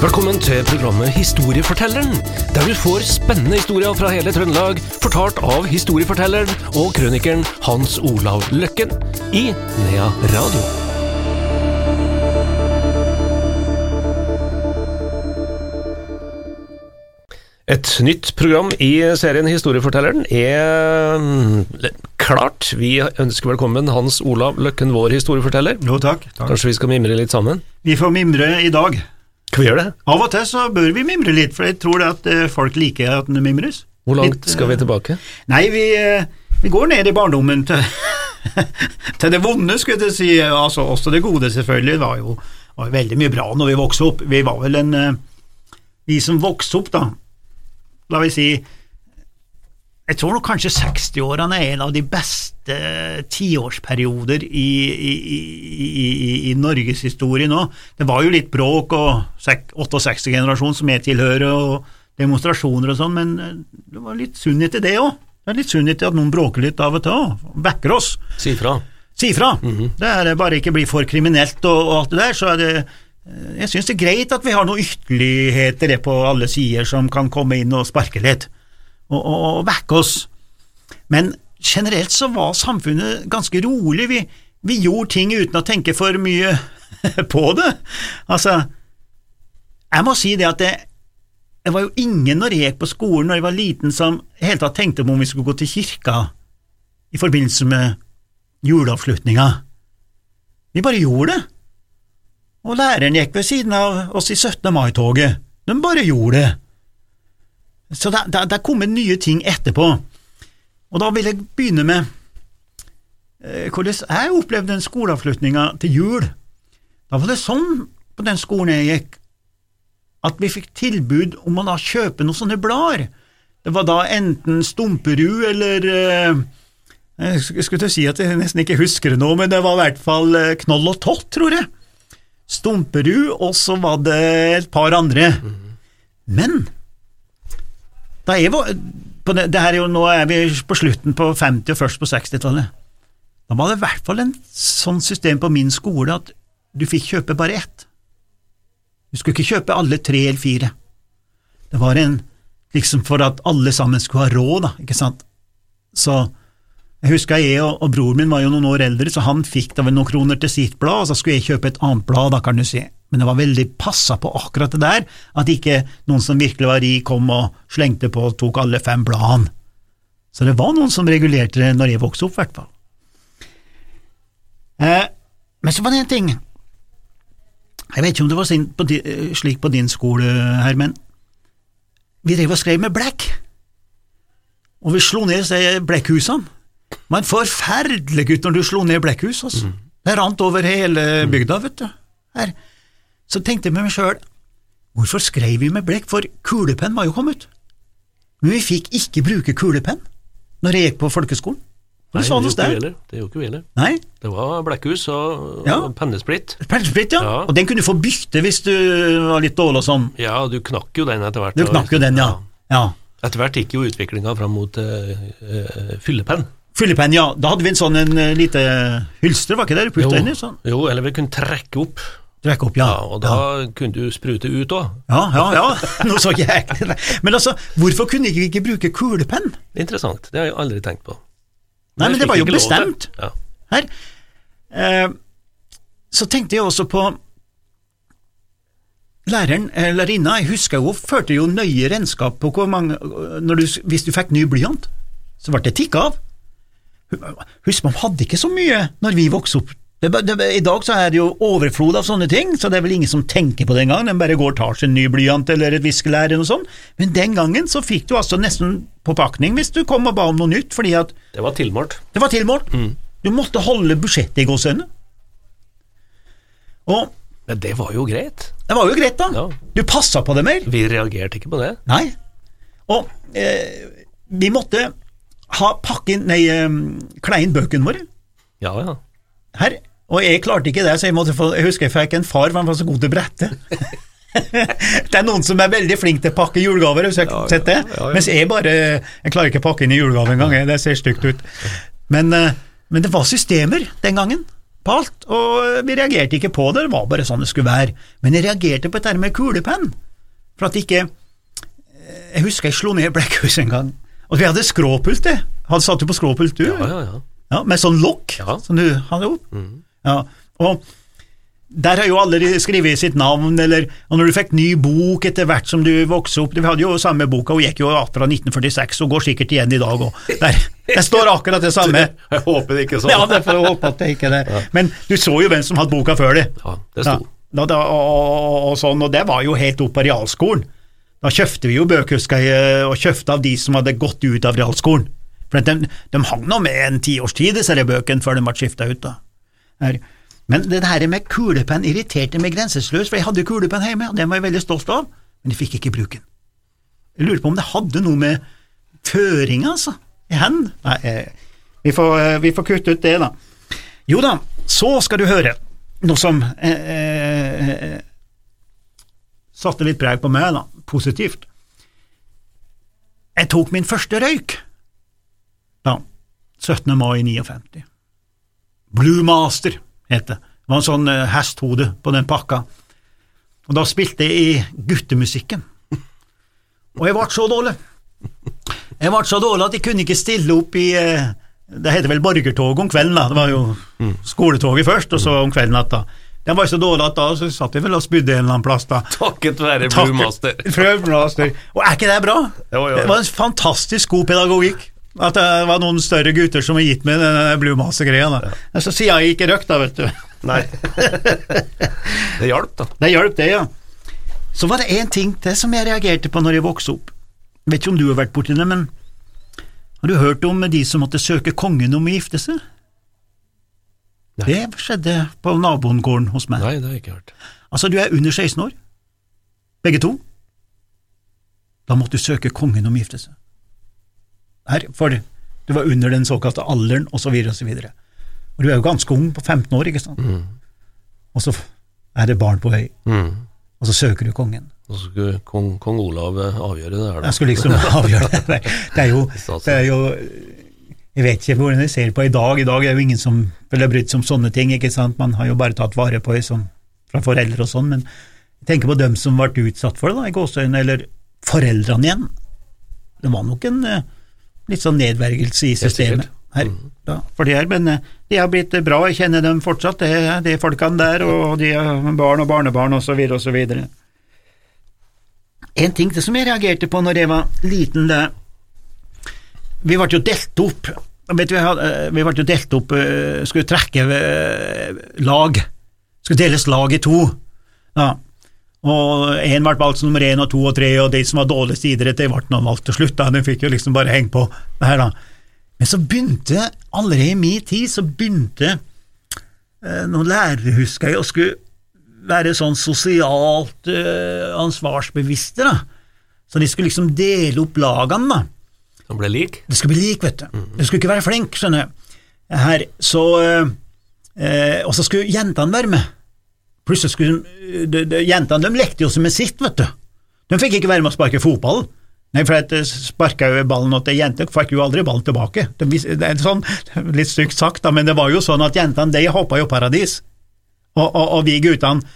Velkommen til programmet Historiefortelleren, der du får spennende historier fra hele Trøndelag, fortalt av historiefortelleren og krønikeren Hans Olav Løkken i Nea Radio. Et nytt program i serien Historiefortelleren er mm, klart. Vi ønsker velkommen Hans Olav Løkken, vår historieforteller. Jo, takk. takk. Kanskje vi skal mimre litt sammen? Vi får mimre i dag. Skal vi gjøre det? Av og til så bør vi mimre litt, for jeg tror det at eh, folk liker at det mimres. Hvor langt Litt, skal vi eh, tilbake? Nei, vi, eh, vi går ned i barndommen til, til det vonde, skulle jeg si. Altså, også det gode, selvfølgelig. Det var jo, var veldig mye bra når vi vokste opp. Vi var vel en eh, Vi som vokste opp, da, la vi si Jeg tror nok kanskje 60-årene er en av de beste tiårsperioder i, i, i, i, i norgeshistorien nå. Det var jo litt bråk og 68-generasjon som jeg tilhører, og demonstrasjoner og sånn, men eh, det var litt sunnhet i det òg. Det er litt sunnhet i at noen bråker litt av og til òg, backer oss. Si fra. Si ifra. Det er bare ikke bli for kriminelt og, og alt det der, så er det eh, Jeg syns det er greit at vi har noen ytterligheter på alle sider som kan komme inn og sparke litt, og, og, og backe oss. Men generelt så var samfunnet ganske rolig. Vi, vi gjorde ting uten å tenke for mye på det. Altså, jeg må si det at det, det var jo ingen når jeg gikk på skolen når jeg var liten som i hele tatt tenkte på om vi skulle gå til kirka i forbindelse med juleavslutninga. Vi bare gjorde det. Og læreren gikk ved siden av oss i 17. mai-toget. De bare gjorde det. Så det, det, det kommer nye ting etterpå. Og da vil jeg begynne med eh, hvordan jeg opplevde den skoleavslutninga til jul. Da var det sånn på den skolen jeg gikk, at vi fikk tilbud om å da kjøpe noen sånne blader. Det var da enten Stumperud eller eh, Jeg skulle til å si at jeg nesten ikke husker det nå, men det var i hvert fall eh, Knoll og Tott, tror jeg. Stumperud, og så var det et par andre. Men da jeg var det, det er jo, Nå er vi på slutten på 50- og først på 60-tallet. Da var det i hvert fall en sånn system på min skole at du fikk kjøpe bare ett. Du skulle ikke kjøpe alle tre eller fire. Det var en liksom for at alle sammen skulle ha råd, da, ikke sant. Så jeg husker jeg og, og broren min var jo noen år eldre, så han fikk da vel noen kroner til sitt blad, og så skulle jeg kjøpe et annet blad, da kan du si. Men det var veldig passa på akkurat det der, at ikke noen som virkelig var rik kom og slengte på og tok alle fem bladene. Så det var noen som regulerte det når jeg vokste opp, i hvert fall. Eh, men så var det en ting. Jeg vet ikke om det var på eh, slik på din skole, Hermen. Vi drev og skrev med blekk, og vi slo ned blekkhusene. Det var en forferdelig gutt når du slo ned blekkhus. Altså. Det rant over hele bygda, vet du. Her. Så tenkte jeg med meg sjøl, hvorfor skrev vi med blekk, for kulepenn var jo kommet. Men vi fikk ikke bruke kulepenn når jeg gikk på folkeskolen. Nei, det det er ikke vi heller. Nei, Det var blekkhus og, Ja. og pennesplitt. Pennsplitt, ja. Ja. Og den kunne du få bytte hvis du var litt dårlig og sånn. Ja, du knakk jo den etter hvert. Du knakk jo den, ja. ja. Etter hvert gikk jo utviklinga fram mot uh, fyllepenn. Fyllepenn, ja. Da hadde vi en sånn en eh, lite hylster, var ikke det? Du putta inni sånn. jo, eller vi kunne trekke opp, Trekk opp, ja. ja, og da kunne du sprute ut òg. Ja, ja, ja. Nå så det. Men altså, hvorfor kunne vi ikke bruke kulepenn? Interessant, det har jeg aldri tenkt på. Nei, men det var jo bestemt. Ja. Her. Eh, så tenkte jeg også på læreren, eh, lærerinna, jeg husker hun førte jo nøye regnskap på hvor mange når du, Hvis du fikk ny blyant, så ble det tikka av. Husk, man hadde ikke så mye når vi vokste opp. Det, det, I dag så er det jo overflod av sånne ting, så det er vel ingen som tenker på det engang, Den bare går og tar seg en ny blyant eller et viskelær eller noe sånt. Men den gangen så fikk du altså nesten på pakning hvis du kom og ba om noe nytt, fordi at Det var tilmålt. det var tilmålt. Du måtte holde budsjettet i gåsehudene. Og Men det var jo greit. det var jo greit, da. Ja. Du passa på det mer. Vi reagerte ikke på det. Nei. Og eh, vi måtte ha pakke inn Nei, eh, kle inn bøkene våre Ja, ja. her. Og jeg klarte ikke det, så jeg, måtte få, jeg husker jeg fikk en far, for han var så god til å brette. det er noen som er veldig flink til å pakke julegaver, har ja, sett det? ja, ja. Mens jeg bare Jeg klarer ikke å pakke inn i julegave engang, jeg. det ser stygt ut. Men, eh, men det var systemer den gangen. på alt, og vi reagerte ikke på det, det var bare sånn det skulle være. Men jeg reagerte på dette med kulepenn, for at ikke Jeg husker jeg slo ned Blekkhuset en gang, og vi hadde skråpult, det. Hadde satt du på skråpult, du? Ja, ja, ja. Ja, med sånn lokk som du hadde opp. Mhm. Ja, og der har jo alle skrevet sitt navn, eller og når du fikk ny bok etter hvert som du vokste opp Vi hadde jo samme boka, hun gikk jo fra 1946 og går sikkert igjen i dag òg. Der står akkurat det samme. Jeg håper det ikke sånn. Ja, det får jeg håpe at det ikke er det. Men du så jo hvem som hadde boka før det. Ja, det sto. Ja, da, og, og, sånn, og det var jo helt opp på realskolen. Da kjøpte vi jo bøker, husker jeg, og kjøpte av de som hadde gått ut av realskolen. For de, de hang nå med en tiårstid, disse bøkene, før de ble skifta ut. da. Her. Men det her med kulepenn irriterte meg grenseløst, for jeg hadde kulepenn hjemme, og den var jeg veldig stolt av, men jeg fikk ikke bruke den. Jeg lurer på om det hadde noe med føring, altså, i hendene. Nei, eh, vi får, eh, vi får kutte ut det, da. Jo da, så skal du høre noe som eh, eh, satte litt preg på meg, da, positivt. Jeg tok min første røyk da, 17. mai 59. Blue Master het det. Det var en sånn eh, hesthode på den pakka. Og da spilte jeg i guttemusikken. Og jeg ble så dårlig. Jeg ble så dårlig at jeg kunne ikke stille opp i eh, Det heter vel borgertoget om kvelden, da. Det var jo skoletoget først, og så om kvelden at da. Den var så dårlig at da så satt vi vel og spydde en eller annen plass, da. Takket være Blue Master. Og er ikke det bra? Jo, jo. Det var en fantastisk god pedagogikk. At det var noen større gutter som har gitt meg den Blue Master-greia. Men Så sier jeg ikke røkt, da, vet du. Nei. det hjalp, da. Det hjalp, det, ja. Så var det én ting til som jeg reagerte på når jeg vokste opp. Vet ikke om du har vært borti det, men har du hørt om de som måtte søke kongen om å gifte seg? Nei. Det skjedde på nabogården hos meg. Nei, det har jeg ikke hørt. Altså, du er under 16 år, begge to. Da måtte du søke kongen om å gifte seg. Her, for du var under den såkalte alderen, så videre og. Og du er jo ganske ung, på 15 år, ikke sant? Mm. Og så er det barn på vei, Mm. og så søker du kongen. Og så skulle kong, kong Olav eh, avgjøre det her, da. Jeg skulle liksom avgjøre det. Det er jo, det er jo Jeg vet ikke hvordan jeg ser på i dag. I dag er jo ingen som ville brydd seg om sånne ting, ikke sant. Man har jo bare tatt vare på det som, fra foreldre og sånn. Men jeg tenker på dem som ble utsatt for det, da, i gåseøynene, eller foreldrene igjen. Det var nok en eh, litt sånn nedvergelse i systemet her. Da, for det her, men eh, de har blitt bra, jeg kjenner dem fortsatt, det, de folkene der, og de har barn og barnebarn og så videre og så videre. En ting som jeg reagerte på når jeg var liten, det Vi ble jo delt opp. Vet du, vi, ble jo delt opp eh, Skulle trekke eh, lag. Skulle deles lag i to. Ja. Og én ble valgt som nummer én og to og tre, og de som var dårligst i idrett, de ble nå valgt til slutt. da, De fikk jo liksom bare henge på det her, da. Men så begynte, allerede i min tid, så begynte eh, noen lærere, husker jeg, å skulle være sånn sosialt eh, ansvarsbevisste, da. Så de skulle liksom dele opp lagene, da. Han ble lik. Det skulle bli lik, vet du. Du skulle ikke være flink, skjønner du. Her, så eh, eh, Og så skulle jentene være med. Plutselig skulle de, de, de, Jentene de lekte jo som med sitt, vet du. De fikk ikke være med å sparke fotball. Nei, for jeg sparka jo ballen til jenter, fikk jo aldri ballen tilbake. Det, er sånn, Litt stygt sagt, da, men det var jo sånn at jentene de hoppa jo paradis. Og, og, og vi guttene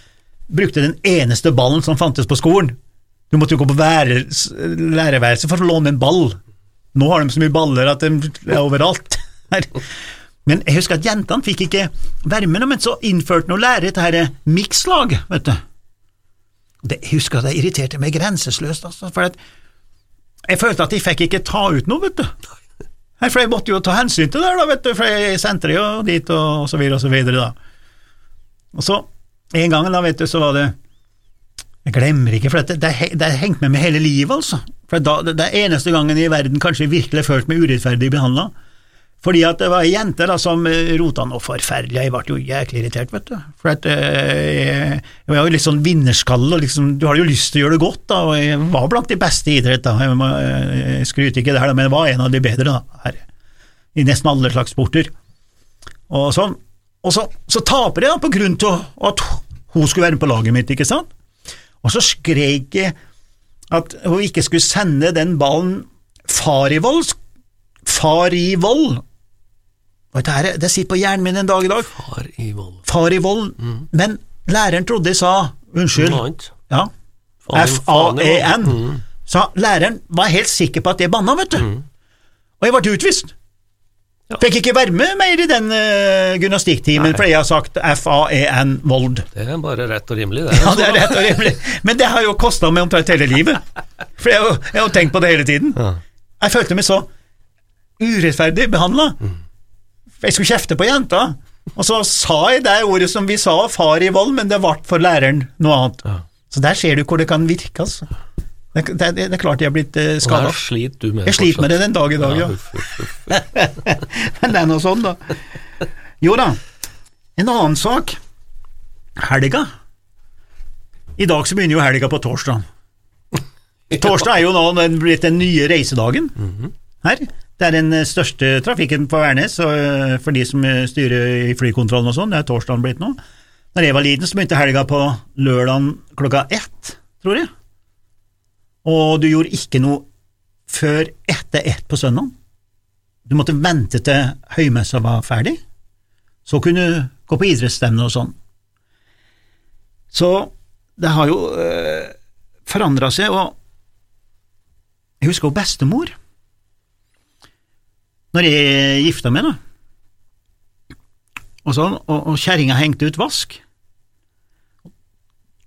brukte den eneste ballen som fantes på skolen. Du måtte jo gå på lærerværelset for å låne en ball. Nå har de så mye baller at de er overalt. Men jeg husker at jentene fikk ikke være med, men så innførte noen lærere dette her mikslag, vet du. Det, jeg husker at det irriterte meg grenseløst, altså, for at jeg følte at de fikk ikke ta ut noe, vet du. For jeg måtte jo ta hensyn til det, da, vet du, for jeg sendte det jo dit, og, så videre og så videre, da. Og så, en gang, da, vet du, så var det Jeg glemmer ikke, for det, det, det hengte hengt med meg hele livet, altså. For da, det, det eneste gangen i verden kanskje virkelig følt meg urettferdig behandla. Fordi at det var ei jente da, som eh, rota noe forferdelig, jeg ble jo jæklig irritert, vet du. For at eh, jeg, jeg var jo litt sånn vinnerskalle, og liksom, du har jo lyst til å gjøre det godt, da, og jeg var blant de beste i idrett, da. Jeg, må, eh, jeg skryter ikke der, da, men jeg var en av de bedre, da, her. I nesten alle slags sporter. Og sånn. Og så, så taper jeg da, på grunn til at hun skulle være med på laget mitt, ikke sant? Og så skrek jeg at hun ikke skulle sende den ballen far i vold, far i vold. Og dette her, det sitter på hjernen min en dag i dag. Far i vold. Far i vold. Men læreren trodde jeg sa unnskyld. Ja. Faen. F-A-E-N. Mm. Så læreren var helt sikker på at det banna, vet du. Og jeg ble utvist. Ja. Fikk ikke være med mer i den uh, gymnastikktimen fordi jeg har sagt F-A-E-N vold. Det er bare rett og rimelig, det. Ja, det er rett og rimelig. Men det har jo kosta meg omtrent hele livet. For jeg har jo- jeg har tenkt på det hele tiden. Ja. Jeg følte meg så urettferdig behandla. Jeg skulle kjefte på jenta, og så sa jeg det ordet som vi sa, far i vold, men det ble for læreren noe annet. Ja. Så der ser du hvor det kan virke, altså. Det, det, det er klart jeg har blitt eh, skada. Jeg sliter du med Jeg sliter med det den dag i dag, ja. uff, uff, uff. Men det er nå sånn, da. Jo da, en annen sak. Helga. I dag så begynner jo helga på torsdag. Torsdag er jo nå den blitt den nye reisedagen her. Det er den eh, største trafikken på Værnes, eh, for de som eh, styrer i flykontrollen og sånn, det er torsdagen blitt nå. Når jeg var liten, så begynte helga på lørdagen klokka ett, tror jeg. Og du gjorde ikke noe før etter ett på søndag. Du måtte vente til høymessa var ferdig, så kunne du gå på idrettsstevne og sånn. Så det har jo øh, forandra seg, og jeg husker jo bestemor, når jeg gifta meg, da, og sånn, og, og kjerringa hengte ut vask.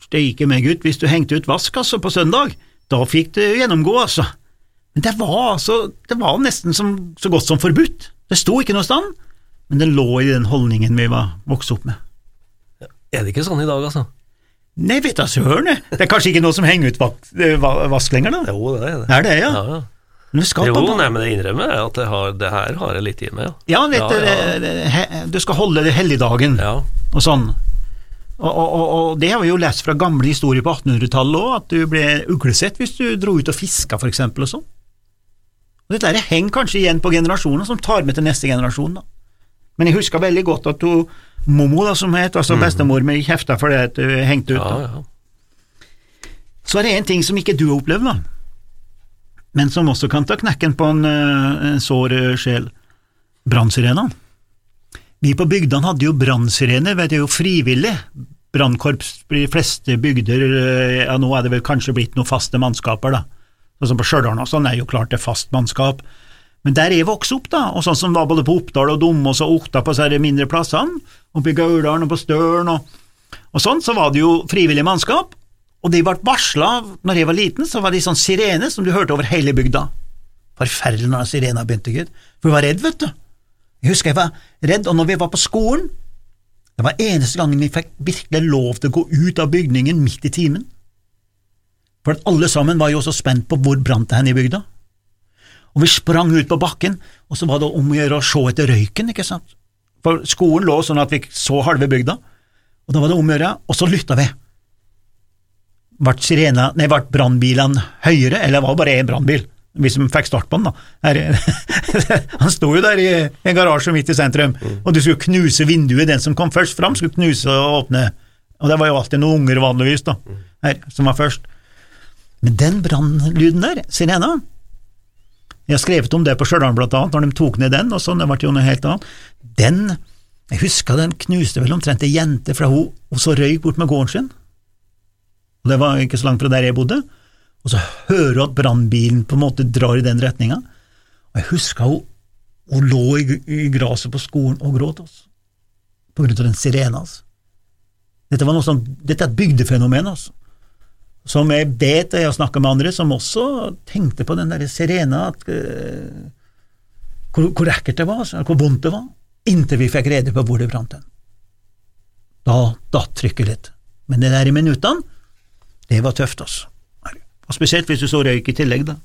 Steike meg, gutt, hvis du hengte ut vask altså på søndag, da fikk du gjennomgå, altså. Men det var altså, det var nesten som, så godt som forbudt. Det sto ikke noe sted, men det lå i den holdningen vi var vokst opp med. Er det ikke sånn i dag, altså? Nei, vet da søren, det er kanskje ikke noe som henger ut eh, va- vask lenger, da? Jo, det er det. Det er det, ja. Ja, ja. Vi skal Jo, nei, men det innrømmer jeg at har, det her har jeg litt i meg, ja. Ja, vet Ja, du, ja. he- du skal holde det helligdagen Ja, og sånn. Og, og, og, det har vi jo lest fra gamle historier på 1800-tallet òg, at du ble uglesett hvis du dro ut og fiska, eksempel, og sånn. Og Dette her henger kanskje igjen på generasjoner, som tar med til neste generasjon, da. Men jeg husker veldig godt at du, Momo, da, som het, altså bestemor mi, kjefta for det at du hengte ut. ja, da. ja. Så er det en ting som ikke du har opplevd, da, men som også kan ta knekken på en, eh, en sår eh, sjel. Brannsirenene. Vi på bygdene hadde jo brannsirener, det er jo frivillig. Brannkorps i de fleste bygder, eh, ja nå er det vel kanskje blitt noen faste mannskaper, da. Sånn på Stjørdal og sånn er jo klart det er fast mannskap. Men der jeg vokste opp, da, og sånn som var både på Oppdal og Domås og Otta på disse mindre plassene, oppe i Gauldalen og på Støren og, og sånn, så var det jo frivillig mannskap. Og de ble varsla når jeg var liten, så var de sånn sirene som du hørte over hele bygda. Forferdelig når sirena begynte, Gud. For vi var redd, vet du. Jeg husker jeg var redd, og når vi var på skolen, det var eneste gangen vi fikk virkelig lov til å gå ut av bygningen midt i timen. For alle sammen var jo så spent på hvor brant det hen i bygda. Og vi sprang ut på bakken, og så var det om å gjøre å se etter røyken, ikke sant. For skolen lå sånn at vi så halve bygda, og da var det om å gjøre, og så lytta vi. Ble sirena, nei, brannbilene høyere, eller var det bare én brannbil? Vi som fikk start på den, da. Her, han sto jo der i en garasje midt i sentrum, og du skulle knuse vinduet. Den som kom først fram, skulle knuse og åpne. Og det var jo alltid noen unger, vanligvis, da, her, som var først. Men den brannlyden der, sirena Jeg har skrevet om det på Stjørdal, blant annet, når de tok ned den, og sånn, det ble jo noe helt annet. Den, jeg husker den knuste vel omtrent ei jente, fra hun, hun så røyk bort med gården sin. Og det var ikke så langt fra der jeg bodde. Og så hører du at brannbilen på en måte drar i den retninga. Og jeg husker hun, hun lå i, i gresset på skolen og gråt, altså. På grunn av den sirena, altså. Dette var noe sånn, dette er et bygdefenomen, altså. Som jeg vet, jeg har snakka med andre, som også tenkte på den der sirena, at, uh, hvor, hvor ekkelt det var, altså, hvor vondt det var, inntil vi fikk rede på hvor det brant. Da datt trykket litt. Men det der i minuttene, det var tøft, altså. Og spesielt hvis du så røyk i tillegg, da.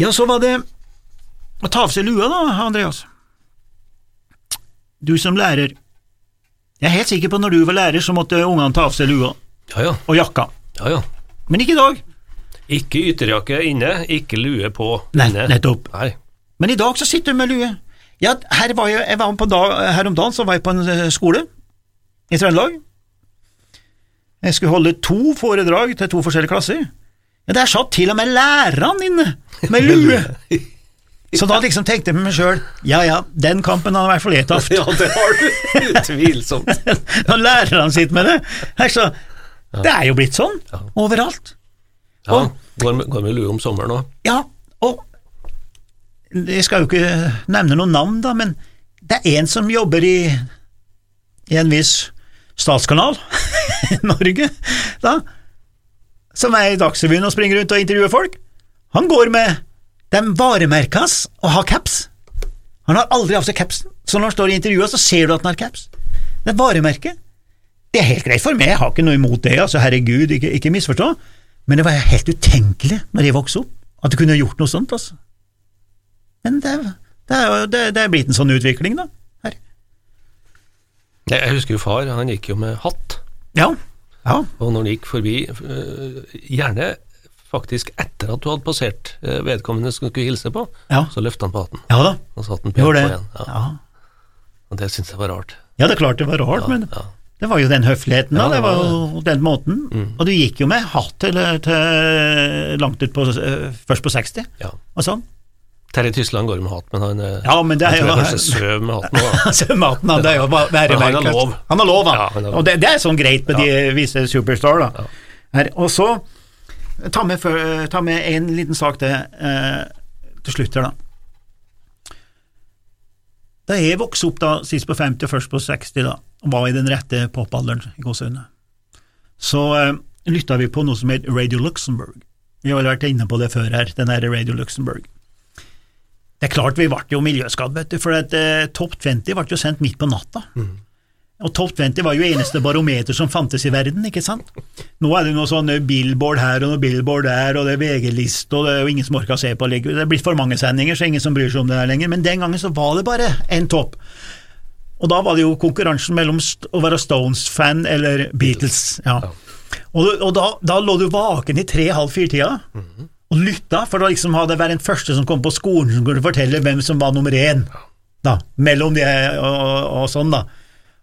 Ja, så var det å ta av seg lua, da, Andreas. Du som lærer. Jeg er helt sikker på når du var lærer, så måtte ungene ta av seg lua Ja, ja. og jakka. ja, ja. Men ikke i dag. Ikke ytterjakke inne, ikke lue på inne. nettopp. Nei. Men i dag så sitter du med lue. Ja, her, var jeg, jeg var på dag, her om dagen så var jeg på en eh, skole i Trøndelag. Jeg skulle holde to foredrag til to forskjellige klasser. Men Der satt til og med læreren inne med lue! Så da liksom tenkte jeg med meg sjøl ja ja, den kampen har i hvert fall jeg tapt. Ja, det har du. Utvilsomt. Når lærerne sitter med det. Så, Det er jo blitt sånn overalt. Ja, går med, går med lue om sommeren òg. Ja, og jeg skal jo ikke nevne noen navn, da, men det er en som jobber i, i en viss statskanal Norge, da, som er i Dagsrevyen og springer rundt og intervjuer folk. Han går med de varemerkene hans og har caps. Han har aldri av seg capsen, så når han står i intervjuet, så ser du at han har caps. Det er varemerket. Det er helt greit for meg, jeg har ikke noe imot det, altså herregud, ikke, ikke misforstå, men det var helt utenkelig når jeg vokste opp, at du kunne gjort noe sånt, altså. Men det, det er jo det, det er blitt en sånn utvikling, da. Jeg husker jo far, han gikk jo med hatt. Ja. Ja. Og når han gikk forbi, øh, gjerne faktisk etter at du hadde passert øh, vedkommende som du skulle hilse på, Ja. så løfta han på hatten. ja da. Og satte den pent på igjen. Ja. Ja. Og det syntes jeg var rart. ja, det er klart det var rart, men ja. det var jo den høfligheten, da. Ja, det det var jo den måten. Og du gikk jo med hatt til, til langt ut på Først på 60, Ja. og sånn. Terje Tysland går med hatt, men han øh, Ja, men det er jo- kanskje søv med hatten Søv med han, det er jo bare han har lov. Han har lov, han. Ja, han har lov. Og det, det er sånn greit med de visse superstar, da. Her, og så ta med, før- ta med en liten sak til eh, til slutt her, da. Da jeg vokste opp da, sist på 50 og først på 60, da, og var i den rette popalderen i gåseøynene, så eh, lytta vi på noe som het Radio Luxembourg. Vi har vel vært inne på det før her, den her Radio Luxembourg. Det er klart vi ble jo miljøskadd, vet du, for at eh, Topp 20 ble jo sendt midt på natta. Og Topp 20 var jo eneste barometer som fantes i verden, ikke sant? Nå er det noe sånn eh, billboard her og noe billboard der, og det er VG-liste, og det er jo ingen som orker å se på. Det er blitt for mange sendinger, så ingen som bryr seg om det her lenger. Men den gangen så var det bare én topp. Og da var det jo konkurransen mellom å være Stones-fan eller Beatles. Ja. Og, og da, da lå du vaken i tre-halv fire-tida og lytta, for da liksom hadde vært den første som kom på skolen som kunne fortelle hvem som var nummer én, da, mellom de og, og, sånn, da.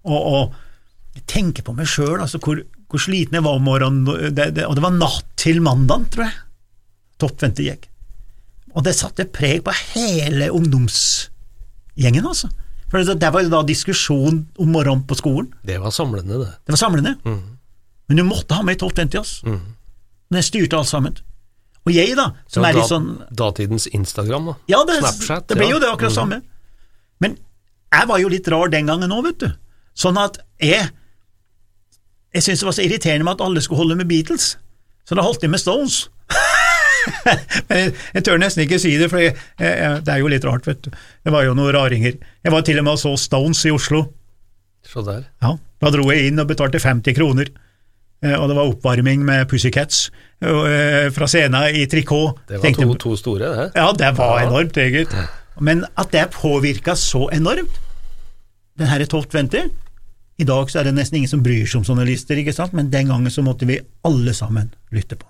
Og, og jeg tenker på meg sjøl, altså, hvor, hvor sliten jeg var om morgenen, det, det, og det var natt til mandag, tror jeg, Topp 20 gikk. Og det satte preg på hele ungdomsgjengen, altså. For det, det var jo da diskusjon om morgenen på skolen. Det var samlende, det. Det var samlende. Men du måtte ha med i Topp 20, Mm. Men jeg styrte alt sammen. Og jeg, da, som ja, er litt sånn datidens Instagram, da. Ja, det, Snapchat, det ja. jo det akkurat samme. Men jeg var jo litt rar den gangen òg, vet du. Sånn at jeg Jeg syntes det var så irriterende med at alle skulle holde med Beatles, så da holdt de med Stones. Men jeg, tør nesten ikke si det, for jeg, jeg, det er jo litt rart, vet du. Det var jo noen raringer. Jeg var til og med og så Stones i Oslo. Så der. Ja, Da dro jeg inn og betalte 50 kroner, og det var oppvarming med Pussycats eh, fra scenen i trikot. Det var Tenkte- to, to store, det. ja, det var Ja. enormt, eget. Men at det påvirka så enormt, den her Top 20 I dag så er det nesten ingen som bryr seg om sånne lister, ikke sant? men den gangen så måtte vi alle sammen lytte på.